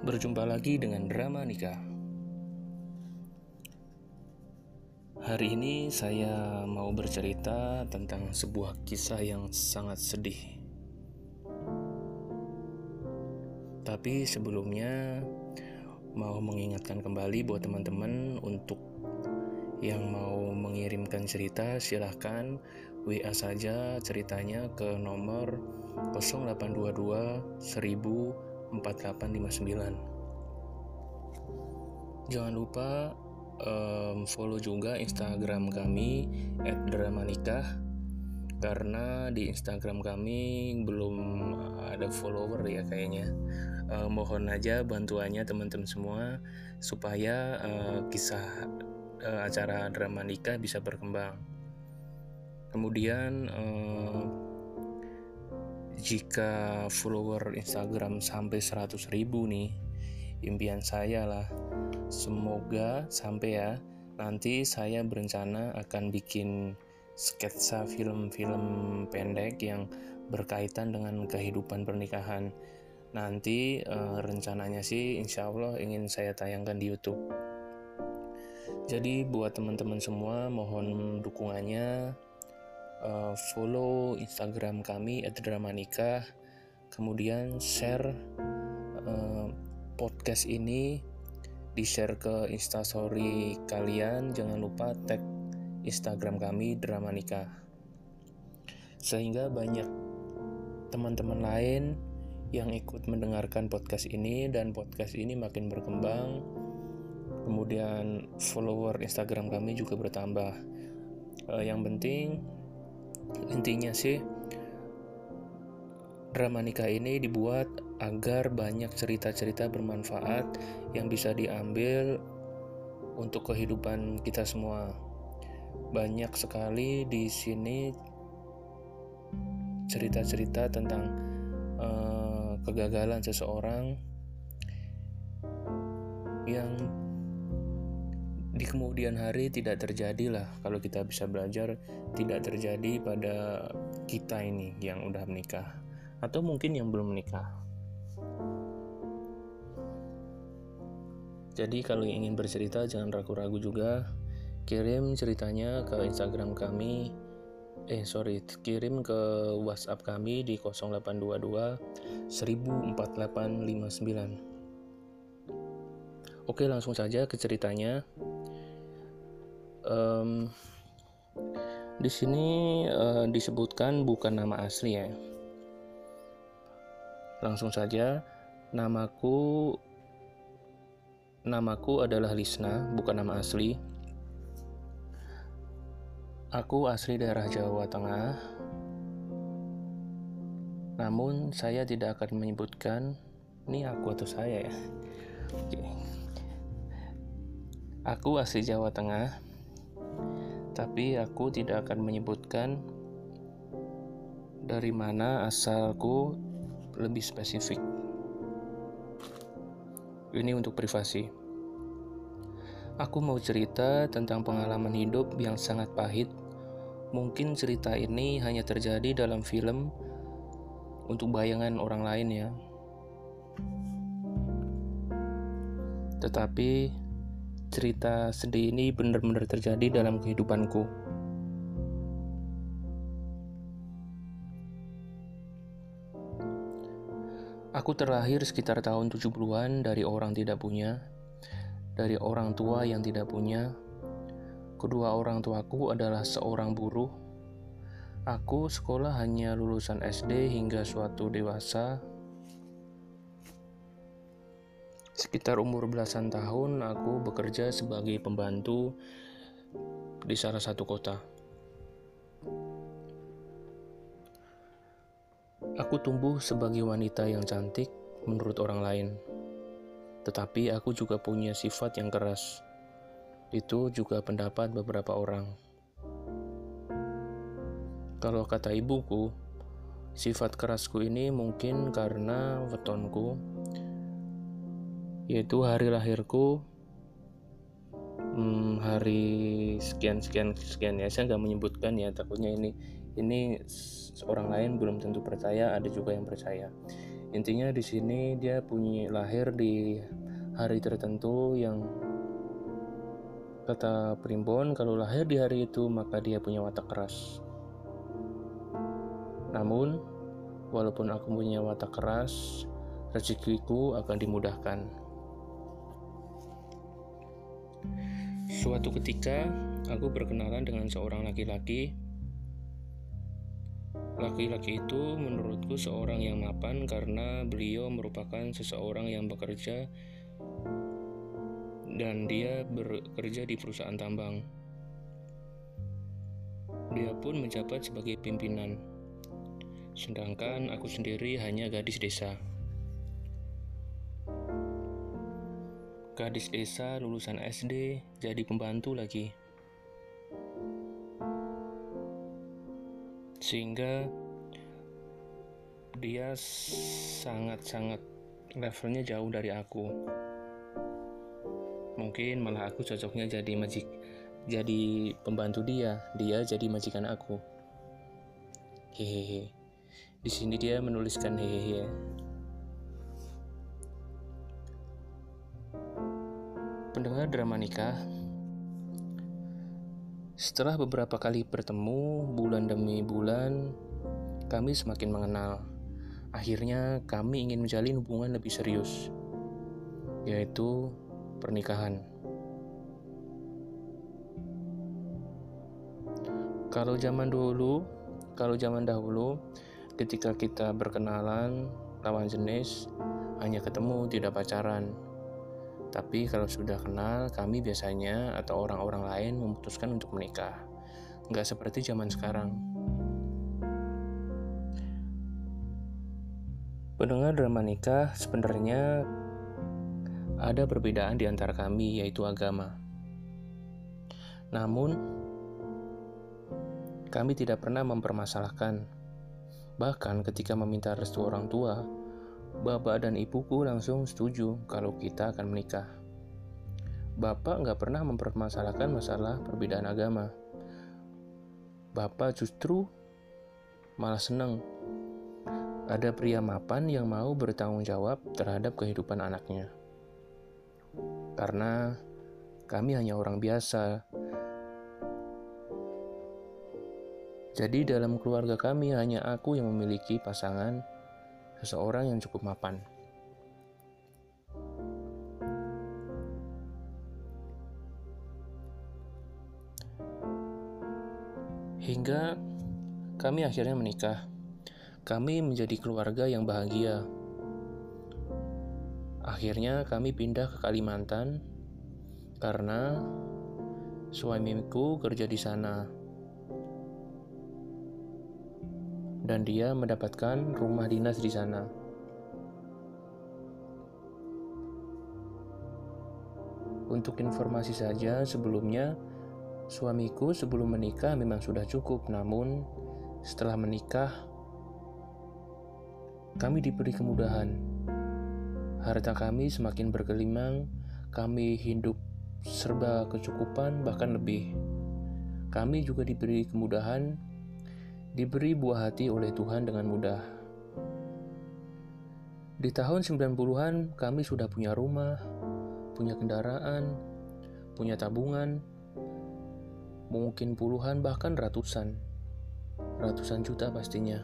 Berjumpa lagi dengan drama nikah. Hari ini saya mau bercerita tentang sebuah kisah yang sangat sedih. Tapi sebelumnya mau mengingatkan kembali buat teman-teman untuk yang mau mengirimkan cerita silahkan WA saja ceritanya ke nomor 0822 1000 4859. Jangan lupa um, follow juga Instagram kami @dramanikah karena di Instagram kami belum ada follower ya kayaknya. Uh, mohon aja bantuannya teman-teman semua supaya uh, kisah uh, acara drama nikah bisa berkembang. Kemudian uh, jika follower Instagram sampai 100 ribu nih impian saya lah. Semoga sampai ya nanti saya berencana akan bikin sketsa film-film pendek yang berkaitan dengan kehidupan pernikahan. Nanti uh, rencananya sih insya Allah ingin saya tayangkan di YouTube. Jadi buat teman-teman semua mohon dukungannya uh, follow Instagram kami @dramanikah kemudian share uh, podcast ini. Di share ke instastory kalian. Jangan lupa tag Instagram kami Dramanika. Sehingga banyak teman-teman lain yang ikut mendengarkan podcast ini dan podcast ini makin berkembang. Kemudian follower Instagram kami juga bertambah. Uh, yang penting intinya sih drama nikah ini dibuat agar banyak cerita-cerita bermanfaat yang bisa diambil untuk kehidupan kita semua. Banyak sekali di sini cerita-cerita tentang uh, kegagalan seseorang yang di kemudian hari tidak terjadi lah kalau kita bisa belajar tidak terjadi pada kita ini yang udah menikah atau mungkin yang belum menikah. Jadi kalau ingin bercerita jangan ragu-ragu juga. Kirim ceritanya ke Instagram kami eh sorry kirim ke WhatsApp kami di 0822 104859 Oke langsung saja ke ceritanya um, di sini uh, disebutkan bukan nama asli ya. Langsung saja, namaku namaku adalah Lisna, bukan nama asli. Aku asli daerah Jawa Tengah. Namun saya tidak akan menyebutkan ini aku atau saya ya. Oke. Aku asli Jawa Tengah tapi aku tidak akan menyebutkan dari mana asalku lebih spesifik. Ini untuk privasi. Aku mau cerita tentang pengalaman hidup yang sangat pahit. Mungkin cerita ini hanya terjadi dalam film untuk bayangan orang lain ya. Tetapi cerita sedih ini benar-benar terjadi dalam kehidupanku. Aku terlahir sekitar tahun 70-an dari orang tidak punya, dari orang tua yang tidak punya. Kedua orang tuaku adalah seorang buruh. Aku sekolah hanya lulusan SD hingga suatu dewasa Sekitar umur belasan tahun, aku bekerja sebagai pembantu di salah satu kota. Aku tumbuh sebagai wanita yang cantik menurut orang lain, tetapi aku juga punya sifat yang keras. Itu juga pendapat beberapa orang. Kalau kata ibuku, sifat kerasku ini mungkin karena wetonku yaitu hari lahirku hmm, hari sekian sekian sekian ya saya nggak menyebutkan ya takutnya ini ini orang lain belum tentu percaya ada juga yang percaya Intinya di sini dia punya lahir di hari tertentu yang kata primbon kalau lahir di hari itu maka dia punya watak keras. Namun, walaupun aku punya watak keras, rezekiku akan dimudahkan. Suatu ketika, aku berkenalan dengan seorang laki-laki Laki-laki itu menurutku seorang yang mapan karena beliau merupakan seseorang yang bekerja dan dia bekerja di perusahaan tambang. Dia pun menjabat sebagai pimpinan, sedangkan aku sendiri hanya gadis desa. Gadis desa lulusan SD jadi pembantu lagi. sehingga dia sangat-sangat levelnya jauh dari aku. Mungkin malah aku cocoknya jadi majik jadi pembantu dia. Dia jadi majikan aku. Hehehe. Di sini dia menuliskan hehehe pendengar drama nikah setelah beberapa kali bertemu, bulan demi bulan, kami semakin mengenal. Akhirnya, kami ingin menjalin hubungan lebih serius, yaitu pernikahan. Kalau zaman dulu, kalau zaman dahulu, ketika kita berkenalan lawan jenis, hanya ketemu, tidak pacaran tapi kalau sudah kenal, kami biasanya atau orang-orang lain memutuskan untuk menikah. Nggak seperti zaman sekarang. Pendengar drama nikah sebenarnya ada perbedaan di antara kami, yaitu agama. Namun, kami tidak pernah mempermasalahkan. Bahkan ketika meminta restu orang tua, Bapak dan ibuku langsung setuju kalau kita akan menikah. Bapak nggak pernah mempermasalahkan masalah perbedaan agama. Bapak justru malah senang ada pria mapan yang mau bertanggung jawab terhadap kehidupan anaknya. Karena kami hanya orang biasa. Jadi dalam keluarga kami hanya aku yang memiliki pasangan seseorang yang cukup mapan. Hingga kami akhirnya menikah. Kami menjadi keluarga yang bahagia. Akhirnya kami pindah ke Kalimantan karena suamiku kerja di sana. Dan dia mendapatkan rumah dinas di sana. Untuk informasi saja, sebelumnya suamiku sebelum menikah memang sudah cukup, namun setelah menikah kami diberi kemudahan. Harta kami semakin bergelimang, kami hidup serba kecukupan bahkan lebih. Kami juga diberi kemudahan diberi buah hati oleh Tuhan dengan mudah. Di tahun 90-an kami sudah punya rumah, punya kendaraan, punya tabungan, mungkin puluhan bahkan ratusan. Ratusan juta pastinya.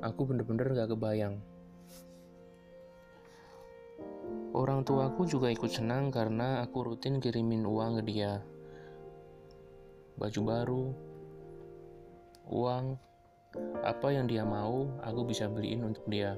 Aku bener-bener gak kebayang. Orang tuaku juga ikut senang karena aku rutin kirimin uang ke dia. Baju baru, uang, apa yang dia mau, aku bisa beliin untuk dia.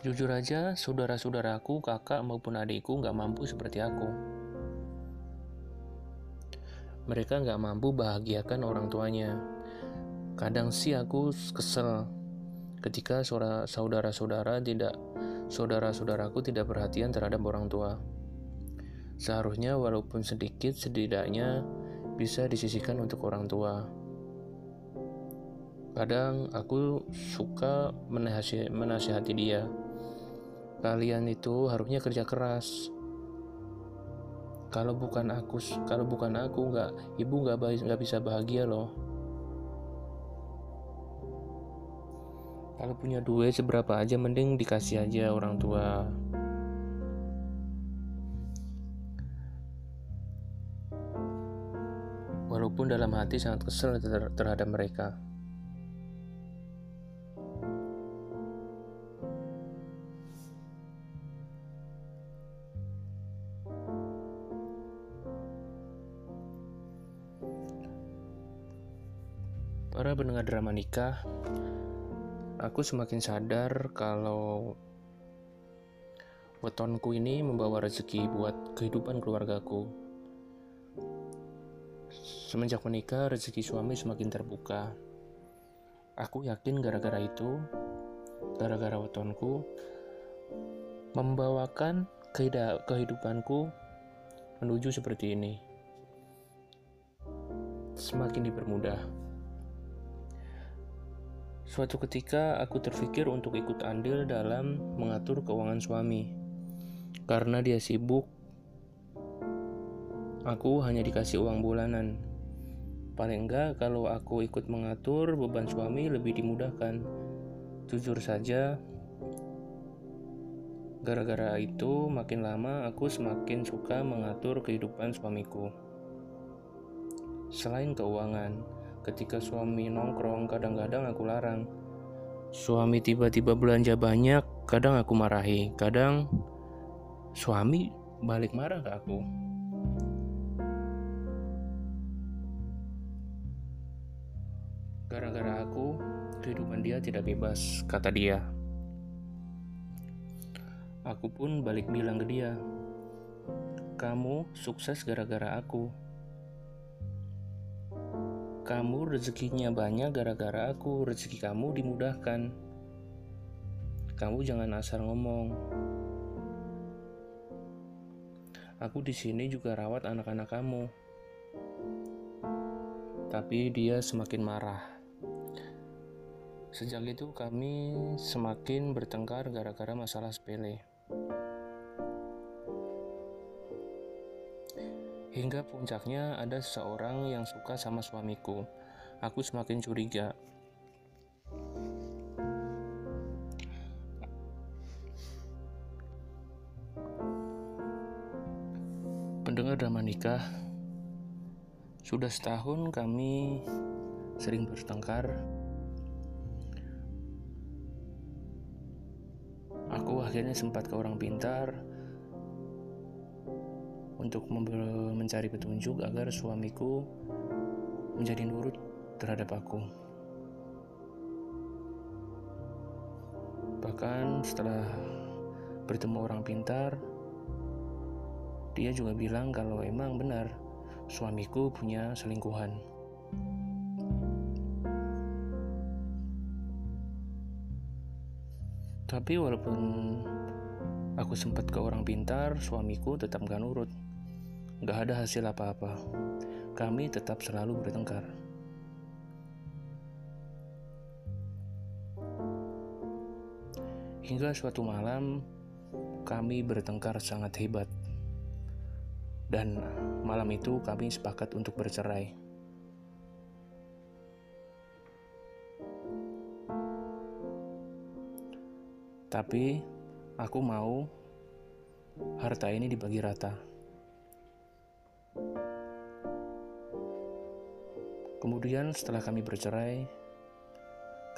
Jujur aja, saudara-saudaraku, kakak maupun adikku nggak mampu seperti aku. Mereka nggak mampu bahagiakan orang tuanya. Kadang sih aku kesel ketika saudara-saudara tidak saudara-saudaraku tidak perhatian terhadap orang tua. Seharusnya walaupun sedikit setidaknya bisa disisihkan untuk orang tua. Kadang aku suka menasihati dia. Kalian itu harusnya kerja keras. Kalau bukan aku, kalau bukan aku nggak, ibu nggak nggak bisa bahagia loh. kalau punya duit seberapa aja mending dikasih aja orang tua walaupun dalam hati sangat kesel ter terhadap mereka Para pendengar drama nikah, aku semakin sadar kalau wetonku ini membawa rezeki buat kehidupan keluargaku. Semenjak menikah, rezeki suami semakin terbuka. Aku yakin gara-gara itu, gara-gara wetonku, membawakan kehidupanku menuju seperti ini. Semakin dipermudah. Suatu ketika aku terpikir untuk ikut andil dalam mengatur keuangan suami. Karena dia sibuk, aku hanya dikasih uang bulanan. Paling enggak kalau aku ikut mengatur beban suami lebih dimudahkan. Jujur saja, gara-gara itu makin lama aku semakin suka mengatur kehidupan suamiku. Selain keuangan, Ketika suami nongkrong, kadang-kadang aku larang. Suami tiba-tiba belanja banyak, kadang aku marahi. Kadang suami balik marah ke aku. Tidak bebas, kata dia. Aku pun balik bilang ke dia, "Kamu sukses gara-gara aku." Kamu rezekinya banyak gara-gara aku, rezeki kamu dimudahkan. Kamu jangan asal ngomong. Aku di sini juga rawat anak-anak kamu. Tapi dia semakin marah. Sejak itu kami semakin bertengkar gara-gara masalah sepele. Hingga puncaknya ada seseorang yang suka sama suamiku. Aku semakin curiga. Pendengar drama nikah, sudah setahun kami sering bertengkar. Akhirnya sempat ke orang pintar untuk mencari petunjuk agar suamiku menjadi nurut terhadap aku. Bahkan setelah bertemu orang pintar, dia juga bilang kalau emang benar suamiku punya selingkuhan. Tapi walaupun aku sempat ke orang pintar, suamiku tetap gak nurut. Gak ada hasil apa-apa. Kami tetap selalu bertengkar. Hingga suatu malam, kami bertengkar sangat hebat. Dan malam itu kami sepakat untuk bercerai. Tapi aku mau harta ini dibagi rata. Kemudian setelah kami bercerai,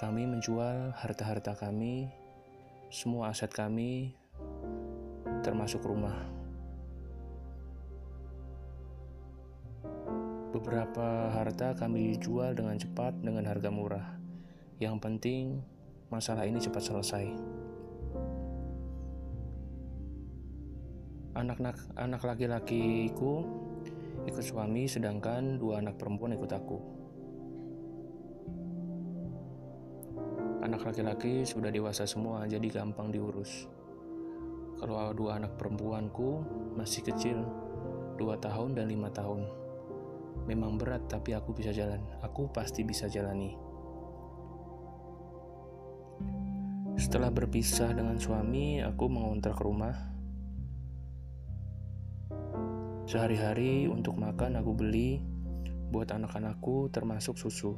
kami menjual harta-harta kami, semua aset kami, termasuk rumah. Beberapa harta kami jual dengan cepat dengan harga murah. Yang penting masalah ini cepat selesai. Anak-anak anak laki-lakiku ikut suami sedangkan dua anak perempuan ikut aku. Anak laki-laki sudah dewasa semua jadi gampang diurus. Kalau dua anak perempuanku masih kecil, dua tahun dan lima tahun. Memang berat tapi aku bisa jalan. Aku pasti bisa jalani. Setelah berpisah dengan suami, aku mengontrak rumah Sehari-hari untuk makan aku beli buat anak-anakku termasuk susu.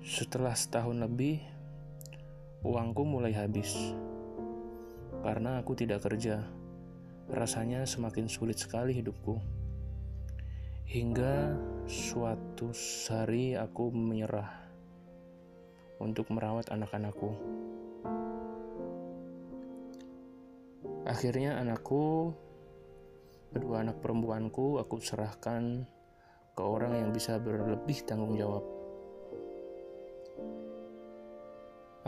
Setelah setahun lebih, uangku mulai habis karena aku tidak kerja. Rasanya semakin sulit sekali hidupku. Hingga suatu hari aku menyerah untuk merawat anak-anakku. Akhirnya anakku, kedua anak perempuanku aku serahkan ke orang yang bisa berlebih tanggung jawab.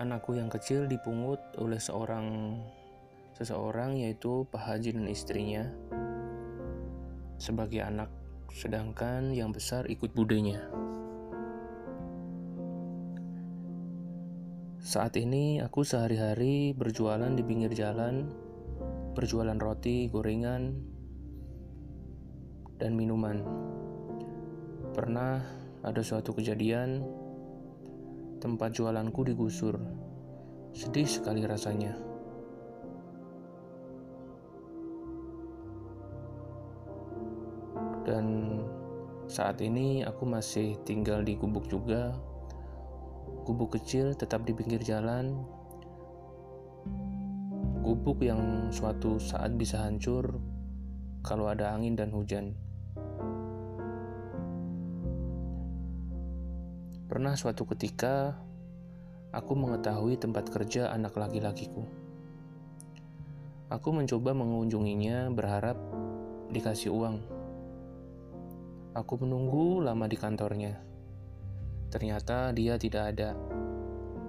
Anakku yang kecil dipungut oleh seorang seseorang yaitu Pak Haji dan istrinya sebagai anak, sedangkan yang besar ikut budenya. Saat ini aku sehari-hari berjualan di pinggir jalan, berjualan roti, gorengan, dan minuman. Pernah ada suatu kejadian tempat jualanku digusur. Sedih sekali rasanya. Dan saat ini aku masih tinggal di gubuk juga. Gubuk kecil tetap di pinggir jalan. Gubuk yang suatu saat bisa hancur kalau ada angin dan hujan. Pernah suatu ketika, aku mengetahui tempat kerja anak laki-lakiku. Aku mencoba mengunjunginya berharap dikasih uang. Aku menunggu lama di kantornya. Ternyata dia tidak ada,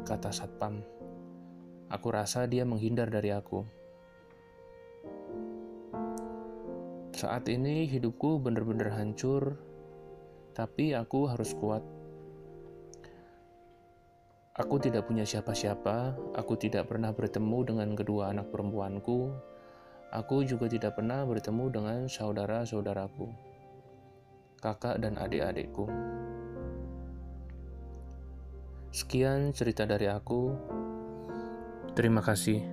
kata Satpam. Aku rasa dia menghindar dari aku. Saat ini hidupku benar-benar hancur, tapi aku harus kuat Aku tidak punya siapa-siapa, aku tidak pernah bertemu dengan kedua anak perempuanku, aku juga tidak pernah bertemu dengan saudara-saudaraku, kakak dan adik-adikku. Sekian cerita dari aku. Terima kasih.